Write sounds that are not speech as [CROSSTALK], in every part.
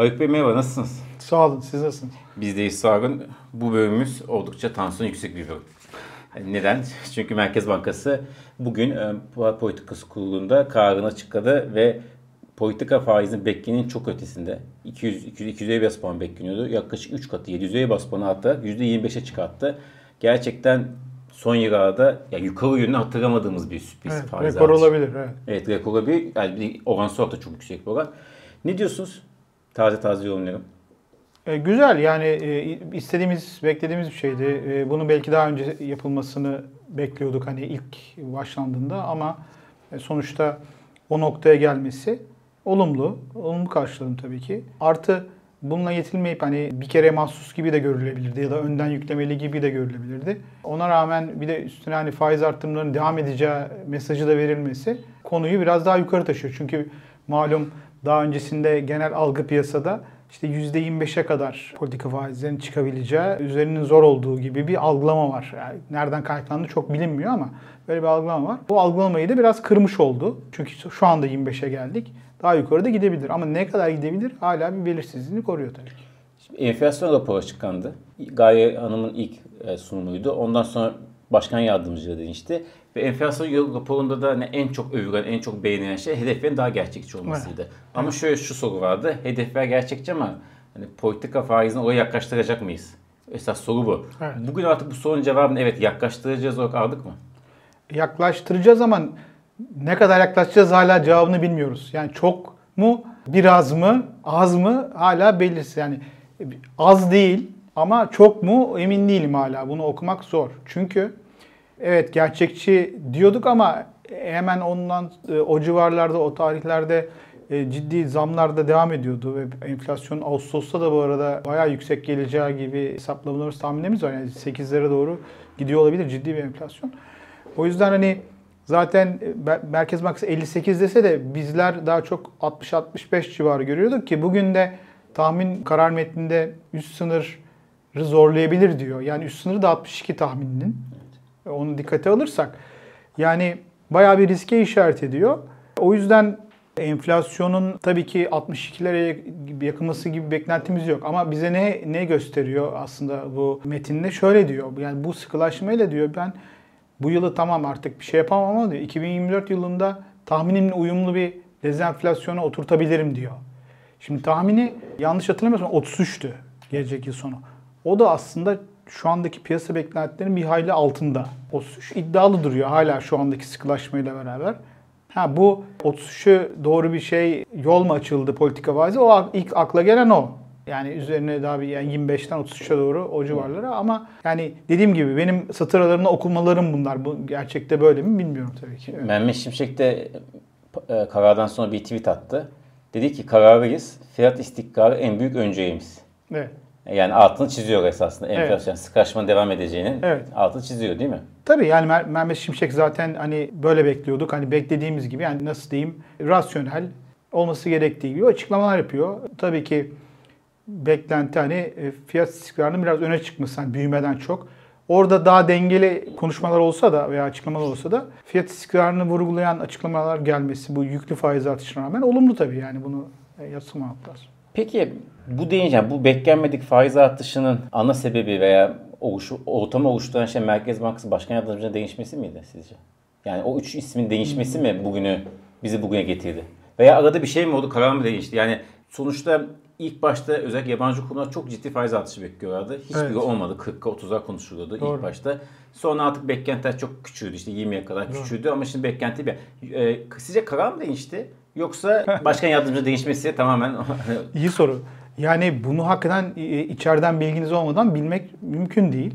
Haluk Bey merhaba nasılsınız? Sağ olun siz nasılsınız? Biz de olun. Bu bölümümüz oldukça tansiyon yüksek bir bölüm. Neden? Çünkü Merkez Bankası bugün e, Para Politikası Kurulu'nda kararını açıkladı ve politika faizinin beklenenin çok ötesinde. 200 200 250 bas puan bekleniyordu. Yaklaşık 3 katı 750 bas puanı artarak %25'e çıkarttı. Gerçekten son yıllarda ya yukarı yönünü hatırlamadığımız bir sürpriz Evet, faiz rekor artışı. olabilir. Evet. Evet rekor olabilir. Yani olarak da çok yüksek bir oran. Ne diyorsunuz? Taze taze yorumlayalım. E, güzel yani e, istediğimiz, beklediğimiz bir şeydi. E, bunun belki daha önce yapılmasını bekliyorduk hani ilk başlandığında ama e, sonuçta o noktaya gelmesi olumlu. Olumlu karşıladım tabii ki. Artı bununla yetinmeyip hani bir kere mahsus gibi de görülebilirdi ya da önden yüklemeli gibi de görülebilirdi. Ona rağmen bir de üstüne hani faiz artırımlarının devam edeceği mesajı da verilmesi konuyu biraz daha yukarı taşıyor. Çünkü malum daha öncesinde genel algı piyasada işte %25'e kadar politika faizlerinin çıkabileceği, üzerinin zor olduğu gibi bir algılama var. Yani nereden kaynaklandığı çok bilinmiyor ama böyle bir algılama var. Bu algılamayı da biraz kırmış oldu. Çünkü şu anda 25'e geldik. Daha yukarıda gidebilir ama ne kadar gidebilir hala bir belirsizliğini koruyor tabii ki. Şimdi enflasyon raporu açıklandı. Gaye Hanım'ın ilk e, sunumuydu. Ondan sonra başkan yardımcılığı değişti. Ve enflasyon raporunda da hani en çok övülen, en çok beğenilen şey hedeflerin daha gerçekçi olmasıydı. Ama şöyle şu soru vardı. Hedefler gerçekçi ama hani politika faizini oraya yaklaştıracak mıyız? Esas soru bu. Evet. Bugün artık bu sorunun cevabını evet yaklaştıracağız olarak aldık mı? Yaklaştıracağız ama ne kadar yaklaşacağız hala cevabını bilmiyoruz. Yani çok mu, biraz mı, az mı hala belirsiz. Yani az değil ama çok mu emin değilim hala. Bunu okumak zor. Çünkü evet gerçekçi diyorduk ama hemen ondan e, o civarlarda, o tarihlerde e, ciddi zamlar da devam ediyordu ve enflasyon Ağustos'ta da bu arada bayağı yüksek geleceği gibi hesaplamalarımız, tahminlerimiz var. Yani 8'lere doğru gidiyor olabilir ciddi bir enflasyon. O yüzden hani zaten e, Merkez Bankası 58 dese de bizler daha çok 60-65 civarı görüyorduk ki bugün de tahmin karar metninde üst sınırı zorlayabilir diyor. Yani üst sınırı da 62 tahmininin. Onu dikkate alırsak yani bayağı bir riske işaret ediyor. O yüzden enflasyonun tabii ki 62'lere yakınması gibi beklentimiz yok. Ama bize ne ne gösteriyor aslında bu metinde? Şöyle diyor. Yani bu sıkılaşmayla diyor ben bu yılı tamam artık bir şey yapamam ama diyor 2024 yılında tahminimle uyumlu bir dezenflasyona oturtabilirim diyor. Şimdi tahmini yanlış hatırlamıyorsam 33'tü gelecek yıl sonu. O da aslında şu andaki piyasa beklentilerinin bir hayli altında. 33 iddialı duruyor hala şu andaki sıkılaşmayla beraber. Ha bu 33'ü doğru bir şey yol mu açıldı politika faizi? O ilk akla gelen o. Yani üzerine daha bir yani 25'ten 33'e doğru o civarlara ama yani dediğim gibi benim satır aralarında okumalarım bunlar. Bu gerçekte böyle mi bilmiyorum tabii ki. Evet. Mehmet Şimşek de e, karardan sonra bir tweet attı. Dedi ki kararlıyız. Fiyat istikrarı en büyük önceliğimiz. Evet. Yani altını çiziyor esasında. Enflasyon evet. sıklaşmanın devam edeceğinin evet. altını çiziyor değil mi? Tabii yani Mer Mehmet Şimşek zaten hani böyle bekliyorduk. Hani beklediğimiz gibi yani nasıl diyeyim rasyonel olması gerektiği gibi açıklamalar yapıyor. Tabii ki beklenti hani fiyat istikrarının biraz öne çıkması hani büyümeden çok. Orada daha dengeli konuşmalar olsa da veya açıklamalar olsa da fiyat istikrarını vurgulayan açıklamalar gelmesi bu yüklü faiz artışına rağmen olumlu tabii yani bunu yatsımamak lazım. Peki bu deyince bu beklenmedik faiz artışının ana sebebi veya oluş, ortamı oluşturan şey Merkez Bankası Başkan Yardımcısı'nın değişmesi miydi sizce? Yani o üç ismin değişmesi hmm. mi bugünü bizi bugüne getirdi? Veya arada bir şey mi oldu karar mı değişti? Yani sonuçta ilk başta özellikle yabancı kurumlar çok ciddi faiz artışı bekliyorlardı. Hiçbiri evet. olmadı. 40'a 30'a konuşuluyordu Doğru. ilk başta. Sonra artık beklentiler çok küçüldü. İşte 20'ye kadar Doğru. küçüldü ama şimdi beklenti bir. Ee, sizce karar mı değişti? Yoksa başkan yardımcı değişmesi tamamen... [LAUGHS] İyi soru. Yani bunu hakikaten içeriden bilginiz olmadan bilmek mümkün değil.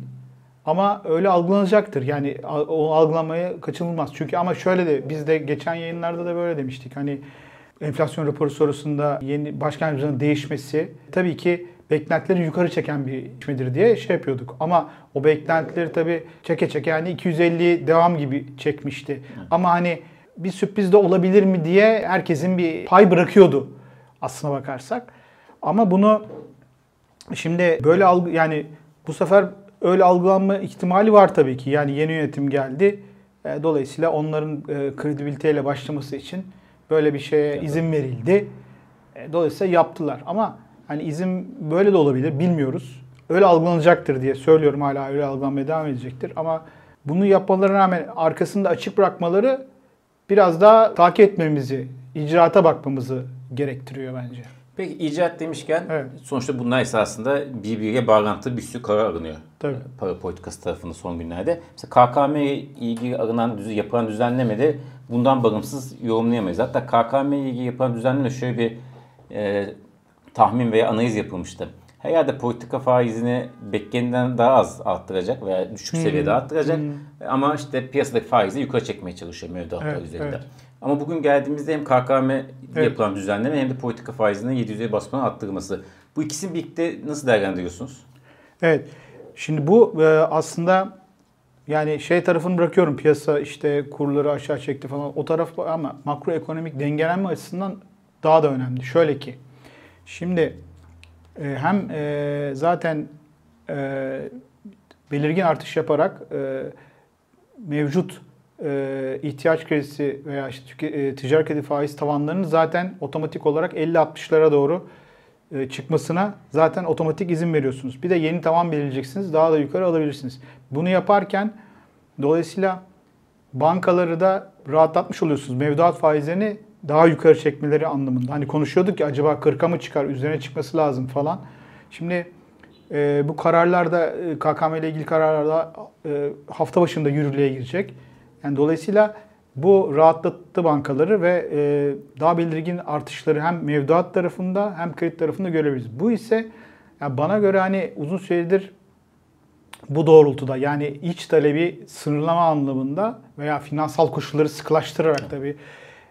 Ama öyle algılanacaktır. Yani o algılamaya kaçınılmaz. Çünkü ama şöyle de biz de geçen yayınlarda da böyle demiştik. Hani enflasyon raporu sorusunda yeni başkan yardımcının değişmesi tabii ki beklentileri yukarı çeken bir değişmedir diye şey yapıyorduk. Ama o beklentileri tabii çeke çeke yani 250 devam gibi çekmişti. Ama hani bir sürpriz de olabilir mi diye herkesin bir pay bırakıyordu aslına bakarsak. Ama bunu şimdi böyle algı yani bu sefer öyle algılanma ihtimali var tabii ki. Yani yeni yönetim geldi. E, dolayısıyla onların e, kredibiliteyle başlaması için böyle bir şeye izin verildi. E, dolayısıyla yaptılar. Ama Hani izin böyle de olabilir bilmiyoruz. Öyle algılanacaktır diye söylüyorum hala öyle algılanmaya devam edecektir. Ama bunu yapmalarına rağmen arkasında açık bırakmaları biraz daha takip etmemizi, icraata bakmamızı gerektiriyor bence. Peki icat demişken Evet. sonuçta bunlar esasında birbiriyle bağlantılı bir sürü karar alınıyor. Tabii. Para politikası tarafında son günlerde. Mesela KKM ile ilgili alınan, düz- yapılan düzenlemede bundan bağımsız yorumlayamayız. Hatta KKM ile ilgili yapılan düzenleme şöyle bir e, tahmin veya analiz yapılmıştı. Her yerde politika faizini beklenenden daha az arttıracak veya düşük seviyede arttıracak. Ama işte piyasadaki faizi yukarı çekmeye çalışıyor mevduatlar Evet, üzerinde. evet. Ama bugün geldiğimizde hem KKM Evet. yapılan düzenleme hem de politika faizinin 700'e basmanın arttırılması. Bu ikisini birlikte nasıl değerlendiriyorsunuz? Evet. Şimdi bu e, aslında yani şey tarafını bırakıyorum piyasa işte kurları aşağı çekti falan o taraf ama makroekonomik dengelenme açısından daha da önemli. Şöyle ki şimdi e, hem e, zaten e, belirgin artış yaparak e, mevcut e, ihtiyaç kredisi veya işte e, ticari kredi faiz tavanlarının zaten otomatik olarak 50-60'lara doğru e, çıkmasına zaten otomatik izin veriyorsunuz. Bir de yeni tavan belirleyeceksiniz. Daha da yukarı alabilirsiniz. Bunu yaparken dolayısıyla bankaları da rahatlatmış oluyorsunuz. Mevduat faizlerini daha yukarı çekmeleri anlamında. Hani konuşuyorduk ya acaba 40'a mı çıkar, üzerine çıkması lazım falan. Şimdi e, bu kararlarda e, KKM ile ilgili kararlarda e, hafta başında yürürlüğe girecek. Yani dolayısıyla bu rahatlattı bankaları ve e, daha belirgin artışları hem mevduat tarafında hem kredi tarafında görebiliriz. Bu ise yani bana göre hani uzun süredir bu doğrultuda yani iç talebi sınırlama anlamında veya finansal koşulları sıkılaştırarak tabii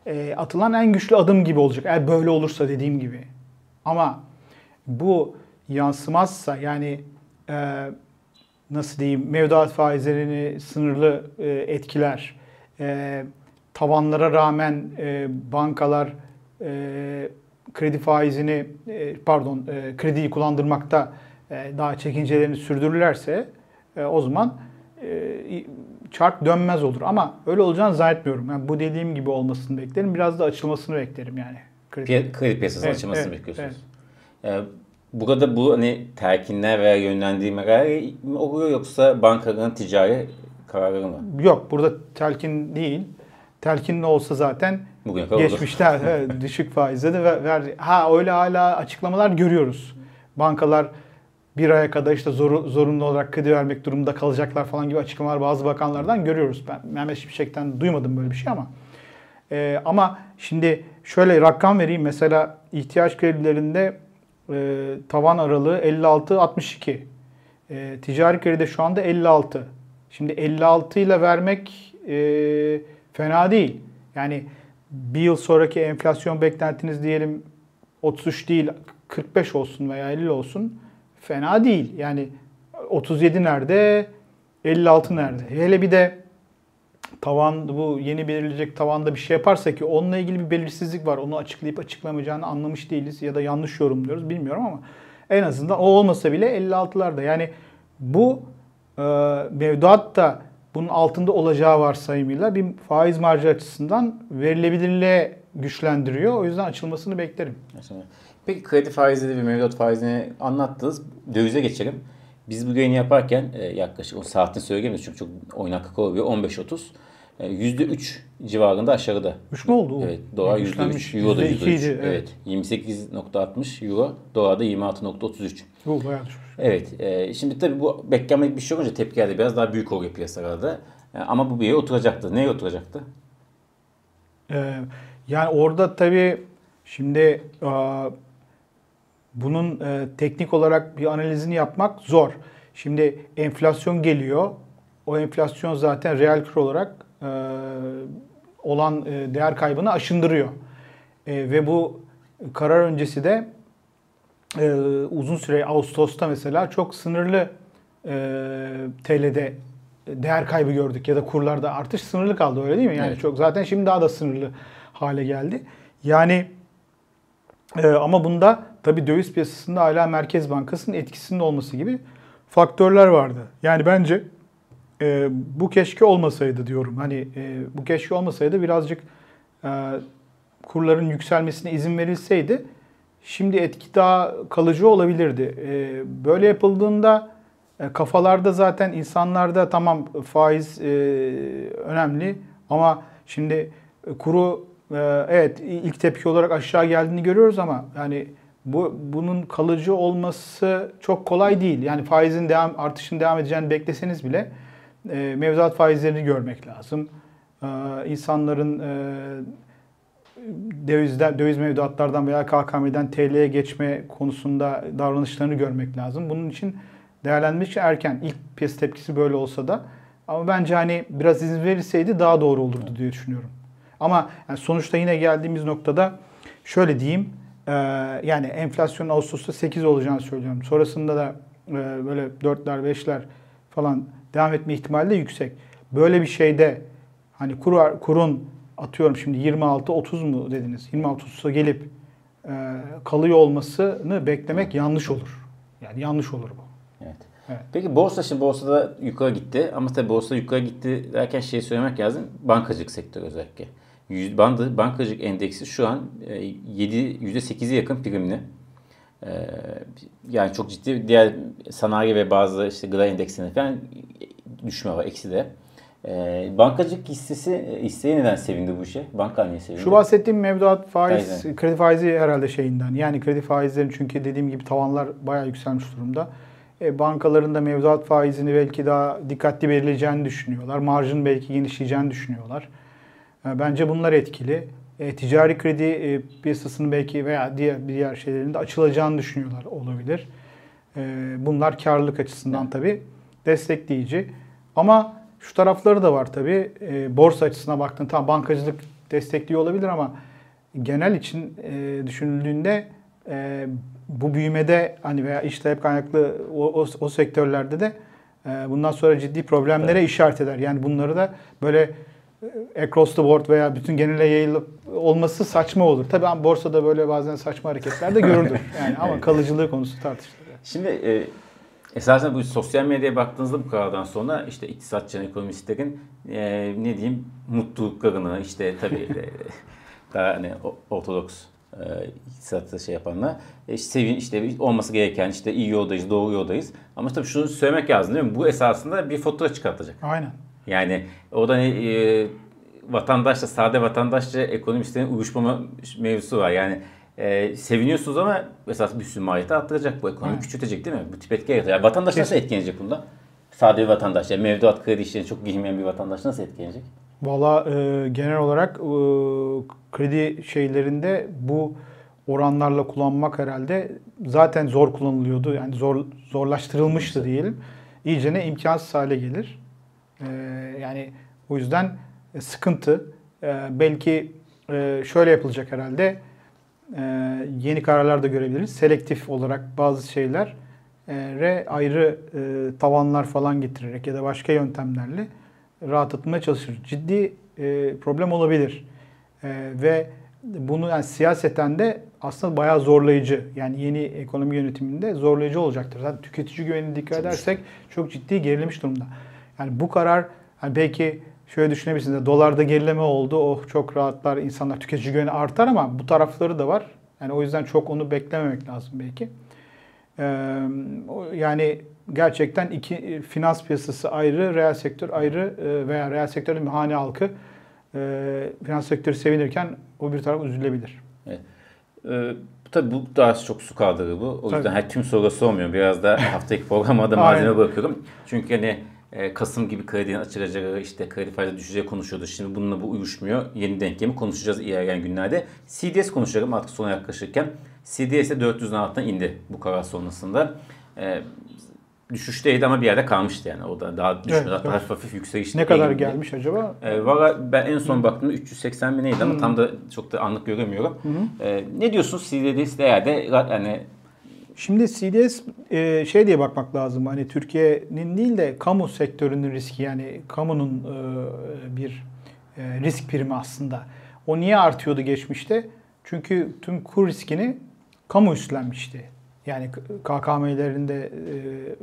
e, atılan en güçlü adım gibi olacak. Eğer böyle olursa dediğim gibi. Ama bu yansımazsa yani e, nasıl diyeyim mevduat faizlerini sınırlı e, etkiler. E, tavanlara rağmen e, bankalar e, kredi faizini e, pardon e, krediyi kullandırmakta e, daha çekincelerini sürdürürlerse e, o zaman e, çark dönmez olur. Ama öyle olacağını zannetmiyorum. Yani bu dediğim gibi olmasını beklerim. Biraz da açılmasını beklerim yani. Kredi. Piy- kredi piyasasının Evet, açılmasını evet, bekliyorsunuz. Ee, burada bu hani telkinler veya yönlendirmeler mi oluyor yoksa bankaların ticari kararları mı? Yok burada telkin değil. Telkin ne olsa zaten geçmişte evet, [LAUGHS] düşük faizle de ver, ver- Ha öyle hala açıklamalar görüyoruz. Bankalar bir aya kadar işte zor, zorunlu olarak kredi vermek durumunda kalacaklar falan gibi açıklamalar bazı bakanlardan görüyoruz. Ben Mehmet Şimşek'ten duymadım böyle bir şey ama. Ee, ama şimdi şöyle rakam vereyim. Mesela ihtiyaç kredilerinde e, tavan aralığı 56-62. E, ticari kredi şu anda 56. Şimdi 56 ile vermek e, fena değil. Yani bir yıl sonraki enflasyon beklentiniz diyelim 33 değil 45 olsun veya 50 olsun fena değil. Yani 37 nerede 56 nerede? Hele bir de tavan bu yeni belirleyecek tavanda bir şey yaparsa ki onunla ilgili bir belirsizlik var. Onu açıklayıp açıklamayacağını anlamış değiliz ya da yanlış yorumluyoruz bilmiyorum ama en azından o olmasa bile 56'larda. Yani bu e, mevduat da bunun altında olacağı varsayımıyla bir faiz marjı açısından verilebilirliğe güçlendiriyor. O yüzden açılmasını beklerim. Peki kredi faizleri ve mevduat faizini anlattınız. Dövize geçelim. Biz bu yayını yaparken e, yaklaşık o saatini söyleyemiyoruz çünkü çok oynaklık oluyor. 15.30. E, %3 civarında aşağıda. 3 mü oldu? Evet. Dolar Güçlenmiş. %3. Euro da %2 %3. idi, Evet. 28.60 Euro. Dolar'da 26.33. Bu bayağı düşmüş. Evet. e, şimdi tabii bu beklenmedik bir şey olunca tepkiler de biraz daha büyük oluyor piyasalarda. E, ama bu bir yere oturacaktı. Neye oturacaktı? Ee, yani orada tabii şimdi aa, bunun e, teknik olarak bir analizini yapmak zor. Şimdi enflasyon geliyor. O enflasyon zaten reel kur olarak e, olan e, değer kaybını aşındırıyor. E, ve bu karar öncesi de e, uzun süre Ağustos'ta mesela çok sınırlı e, TL'de değer kaybı gördük ya da kurlarda artış sınırlı kaldı öyle değil mi? Yani Evet. çok zaten şimdi daha da sınırlı hale geldi. Yani e, ama bunda tabii döviz piyasasında hala Merkez Bankası'nın etkisinin olması gibi faktörler vardı. Yani bence e, bu keşke olmasaydı diyorum. Hani e, bu keşke olmasaydı birazcık e, kurların yükselmesine izin verilseydi Şimdi etki daha kalıcı olabilirdi. E, böyle yapıldığında e, kafalarda zaten insanlarda tamam faiz e, önemli ama şimdi e, kuru evet ilk tepki olarak aşağı geldiğini görüyoruz ama yani bu bunun kalıcı olması çok kolay değil. Yani faizin devam artışın devam edeceğini bekleseniz bile e, mevduat faizlerini görmek lazım. E, insanların dövizden, döviz mevduatlardan veya KKM'den TL'ye geçme konusunda davranışlarını görmek lazım. Bunun için değerlendirmek için erken. İlk piyasa tepkisi böyle olsa da. Ama bence hani biraz izin verilseydi daha doğru olurdu diye düşünüyorum. Ama yani sonuçta yine geldiğimiz noktada şöyle diyeyim. E, yani enflasyon Ağustos'ta 8 olacağını söylüyorum. Sonrasında da e, böyle 4'ler 5'ler falan devam etme ihtimali de yüksek. Böyle bir şeyde hani kur, kurun atıyorum şimdi 26-30 mu dediniz? 26-30'a gelip e, kalıyor olmasını beklemek yanlış olur. Yani yanlış olur bu. Evet. Evet. Peki borsa şimdi borsada yukarı gitti ama tabii borsa yukarı gitti derken şey söylemek lazım. Bankacılık sektörü özellikle. Bandı, bankacılık endeksi şu an e, 7 %8'e yakın primli. E, yani çok ciddi diğer sanayi ve bazı işte gıda endeksinde falan düşme var eksi de. E, bankacılık hissesi hisseye neden sevindi bu işe? Banka niye sevindi? Şu bahsettiğim mevduat faiz, Aynen. kredi faizi herhalde şeyinden. Yani kredi faizlerin çünkü dediğim gibi tavanlar bayağı yükselmiş durumda. E, bankaların da mevduat faizini belki daha dikkatli belirleyeceğini düşünüyorlar. Marjın belki genişleyeceğini düşünüyorlar. Bence bunlar etkili. E, ticari kredi e, piyasasının belki veya diğer diğer şeylerin de açılacağını düşünüyorlar olabilir. E, bunlar karlılık açısından Evet. tabii destekleyici. Ama şu tarafları da var tabii. E, borsa açısına baktığında tamam bankacılık destekliyor olabilir ama genel için e, düşünüldüğünde e, bu büyümede hani veya iş talep kaynaklı o, o, o sektörlerde de e, bundan sonra ciddi problemlere işaret eder. Yani bunları da böyle across the board veya bütün genele yayılıp olması saçma olur. Tabii ama borsada böyle bazen saçma hareketler de görülür. [LAUGHS] Yani ama kalıcılığı konusu tartışılır. Şimdi e, esasen bu sosyal medyaya baktığınızda bu karardan sonra işte iktisatçıların, ekonomistlerin e, ne diyeyim mutluluklarını işte tabii e, [LAUGHS] daha hani ortodoks e, iktisatı şey yapanlar e, işte sevin işte olması gereken işte iyi yoldayız, doğru yoldayız. Ama tabii şunu söylemek lazım değil mi? Bu esasında bir fatura çıkartacak. Aynen. Yani o da e, vatandaşla, sade vatandaşla ekonomistlerin uyuşmama mevzusu var. Yani e, seviniyorsunuz ama esas bir sürü maliyeti arttıracak bu ekonomi. Hı. Küçültecek değil mi? Bu tip etki yaratacak. Yani vatandaş nasıl etkilenecek bundan? Sade bir vatandaş, yani mevduat kredi işlerini çok girmeyen bir vatandaş nasıl etkilenecek? Valla e, genel olarak e, kredi şeylerinde bu oranlarla kullanmak herhalde zaten zor kullanılıyordu. Yani zor zorlaştırılmıştı diyelim. İyice ne imkansız hale gelir. E, yani o yüzden e, sıkıntı. E, belki e, şöyle yapılacak herhalde. E, yeni kararlar da görebiliriz. Selektif olarak bazı şeyler e, re ayrı e, tavanlar falan getirerek ya da başka yöntemlerle rahatlatmaya çalışır. Ciddi e, problem olabilir. E, ve bunu yani siyaseten de aslında bayağı zorlayıcı. Yani yeni ekonomi yönetiminde zorlayıcı olacaktır. Zaten tüketici güvenine dikkat edersek çok ciddi gerilemiş durumda. Yani bu karar hani belki şöyle düşünebilirsiniz. de, Dolarda gerileme oldu. Oh çok rahatlar. insanlar tüketici güveni artar ama bu tarafları da var. Yani o yüzden çok onu beklememek lazım belki. Ee, yani gerçekten iki e, finans piyasası ayrı, reel sektör ayrı e, veya reel sektörde bir hane halkı e, finans sektörü sevinirken o bir taraf üzülebilir. Ee, tabii bu daha çok su kaldırır bu. O yüzden Tabii. her tüm soruları sormuyorum. Biraz da haftaki programa da malzeme bırakıyorum. Çünkü hani Kasım gibi kredinin açılacağı, işte kredi faizi düşeceği konuşuyordu. Şimdi bununla bu uyuşmuyor. Yeni denklemi konuşacağız ilerleyen günlerde. CDS konuşalım artık sona yaklaşırken. CDS de 400'ün altına indi bu karar sonrasında. E, düşüşteydi ama bir yerde kalmıştı yani. O da daha düşmedi. Evet, Hatta evet. hafif hafif yükselişte. Ne kadar eğildi. gelmiş acaba? E, Valla ben en son baktığımda 380 bin neydi ama tam da çok da anlık göremiyorum. E, ne diyorsunuz CDS değerde yani Şimdi CDS e, şey diye bakmak lazım. Hani Türkiye'nin değil de kamu sektörünün riski yani kamunun e, bir e, risk primi aslında. O niye artıyordu geçmişte? Çünkü tüm kur riskini kamu üstlenmişti. Yani KKM'lerinde e,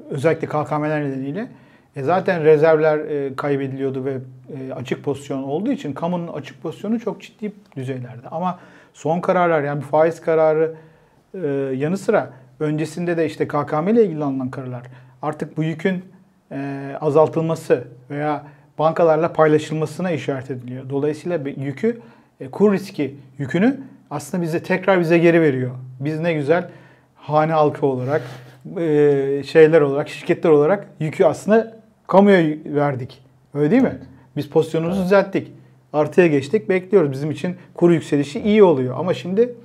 özellikle KKM'ler nedeniyle e, zaten rezervler e, kaybediliyordu ve e, açık pozisyon olduğu için kamunun açık pozisyonu çok ciddi düzeylerde. Ama son kararlar yani faiz kararı e, yanı sıra öncesinde de işte KKM ile ilgili alınan kararlar artık bu yükün e, azaltılması veya bankalarla paylaşılmasına işaret ediliyor. Dolayısıyla bir yükü e, kur riski yükünü aslında bize tekrar bize geri veriyor. Biz ne güzel hane halkı olarak e, şeyler olarak şirketler olarak yükü aslında kamuya verdik. Öyle değil mi? Biz pozisyonumuzu düzelttik. Artıya geçtik. Bekliyoruz. Bizim için kur yükselişi iyi oluyor. Ama şimdi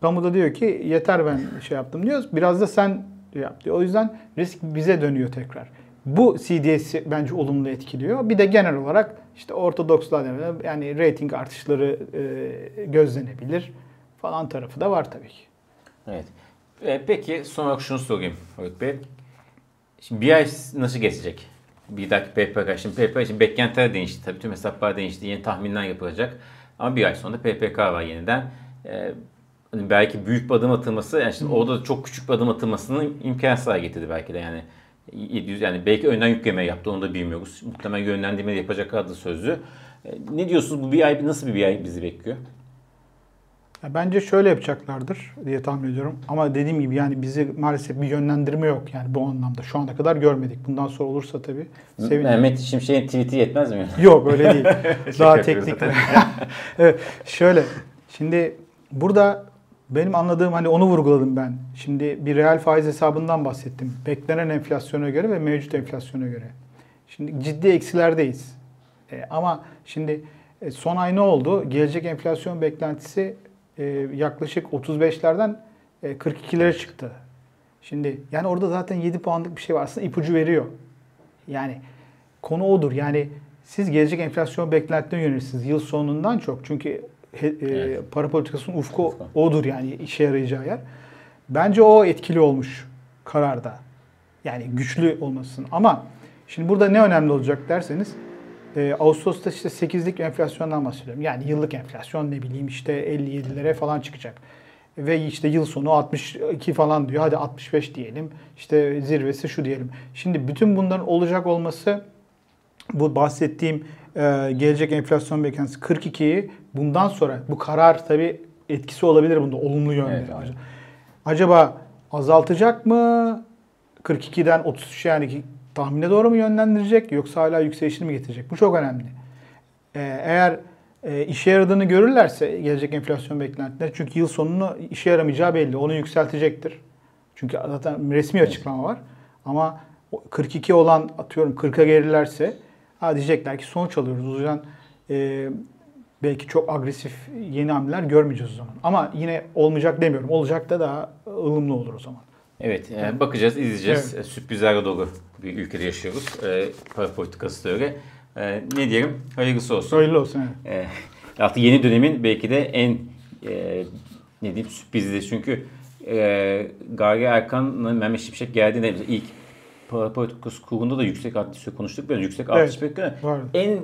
kamu da diyor ki yeter ben şey yaptım diyoruz. Biraz da sen yap diyor. O yüzden risk bize dönüyor tekrar. Bu CDS'i bence olumlu etkiliyor. Bir de genel olarak işte ortodokslar yani rating artışları e, gözlenebilir falan tarafı da var tabii ki. Evet. E, peki son olarak şunu sorayım Haluk Bey. Şimdi bir ay nasıl geçecek? Bir dahaki PPK. Şimdi PPK için beklentiler değişti. Tabii tüm hesaplar değişti. Yeni tahminler yapılacak. Ama bir ay sonra PPK var yeniden. E, hani belki büyük bir adım atılması, yani şimdi orada da çok küçük bir adım atılmasının imkansız hale getirdi belki de yani. 700 yani belki önden yükleme yaptı onu da bilmiyoruz. Muhtemelen yönlendirme de yapacak adı sözlü. E, ne diyorsunuz bu bir ay nasıl bir, bir ay bizi bekliyor? Ya bence şöyle yapacaklardır diye tahmin ediyorum. Ama dediğim gibi yani bizi maalesef bir yönlendirme yok yani bu anlamda. Şu ana kadar görmedik. Bundan sonra olursa tabii sevinirim. Mehmet Şimşek'in tweet'i yetmez mi? [LAUGHS] Yok öyle değil. [LAUGHS] Daha yapıyoruz teknik. [LAUGHS] evet, şöyle. Şimdi burada benim anladığım hani onu vurguladım ben. Şimdi bir reel faiz hesabından bahsettim. Beklenen enflasyona göre ve mevcut enflasyona göre. Şimdi ciddi eksilerdeyiz. E, ama şimdi e, son ay ne oldu? Gelecek enflasyon beklentisi e, yaklaşık 35'lerden e, 42'lere çıktı. Şimdi yani orada zaten 7 puanlık bir şey var. Aslında ipucu veriyor. Yani konu odur. Yani siz gelecek enflasyon beklentilerine yönelirsiniz. Yıl sonundan çok. Çünkü he, e, Evet. para politikasının ufku odur yani işe yarayacağı yer. Bence o etkili olmuş kararda. Yani güçlü olmasın. Ama şimdi burada ne önemli olacak derseniz e, Ağustos'ta işte 8'lik enflasyondan bahsediyorum. Yani yıllık enflasyon ne bileyim işte 57'lere falan çıkacak. Ve işte yıl sonu 62 falan diyor. Hadi 65 diyelim. İşte zirvesi şu diyelim. Şimdi bütün bunların olacak olması bu bahsettiğim e, gelecek enflasyon beklentisi 42'yi bundan sonra bu karar tabii etkisi olabilir bunda olumlu yönde. Evet. Acaba azaltacak mı? 42'den 33 yani tahmine doğru mu yönlendirecek yoksa hala yükselişini mi getirecek? Bu çok önemli. Ee, eğer e, işe yaradığını görürlerse gelecek enflasyon beklentileri çünkü yıl sonunu işe yaramayacağı belli. Onu yükseltecektir. Çünkü zaten resmi açıklama var. Ama o 42 olan atıyorum 40'a gelirlerse ha diyecekler ki sonuç alıyoruz. O yüzden e, belki çok agresif yeni hamleler görmeyeceğiz o zaman. Ama yine olmayacak demiyorum. Olacak da daha ılımlı olur o zaman. Evet, e, bakacağız, izleyeceğiz. E, Sürprizlerle dolu bir ülkede yaşıyoruz. E, para politikası da öyle. E, ne diyelim? Hayırlısı olsun. Öyle olsun. Evet. E, artık yeni dönemin belki de en e, ne diyeyim sürprizi. Çünkü e, Gari Erkan'la Mehmet Şimşek geldiğinde ilk para politikası kurulunda da yüksek artış konuştuk. Biraz yüksek artış Evet, bekliyor. En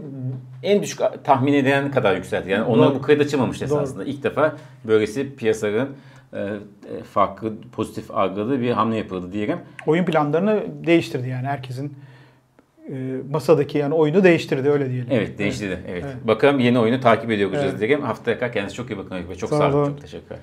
en düşük tahmin edilen kadar yükseldi. Yani onlar Doğru. bu kayıt açılmamıştı Doğru. esasında. İlk defa böylesi piyasanın e, e, farklı pozitif algıladığı bir hamle yapıldı diyelim. Oyun planlarını değiştirdi yani herkesin e, masadaki yani oyunu değiştirdi öyle diyelim. Evet değişti de. Evet. Evet. Bakalım yeni oyunu takip ediyor olacağız Evet. diyelim. Haftaya kadar kendinize çok iyi bakın. Çok Sağ sağ olun. Çok teşekkürler.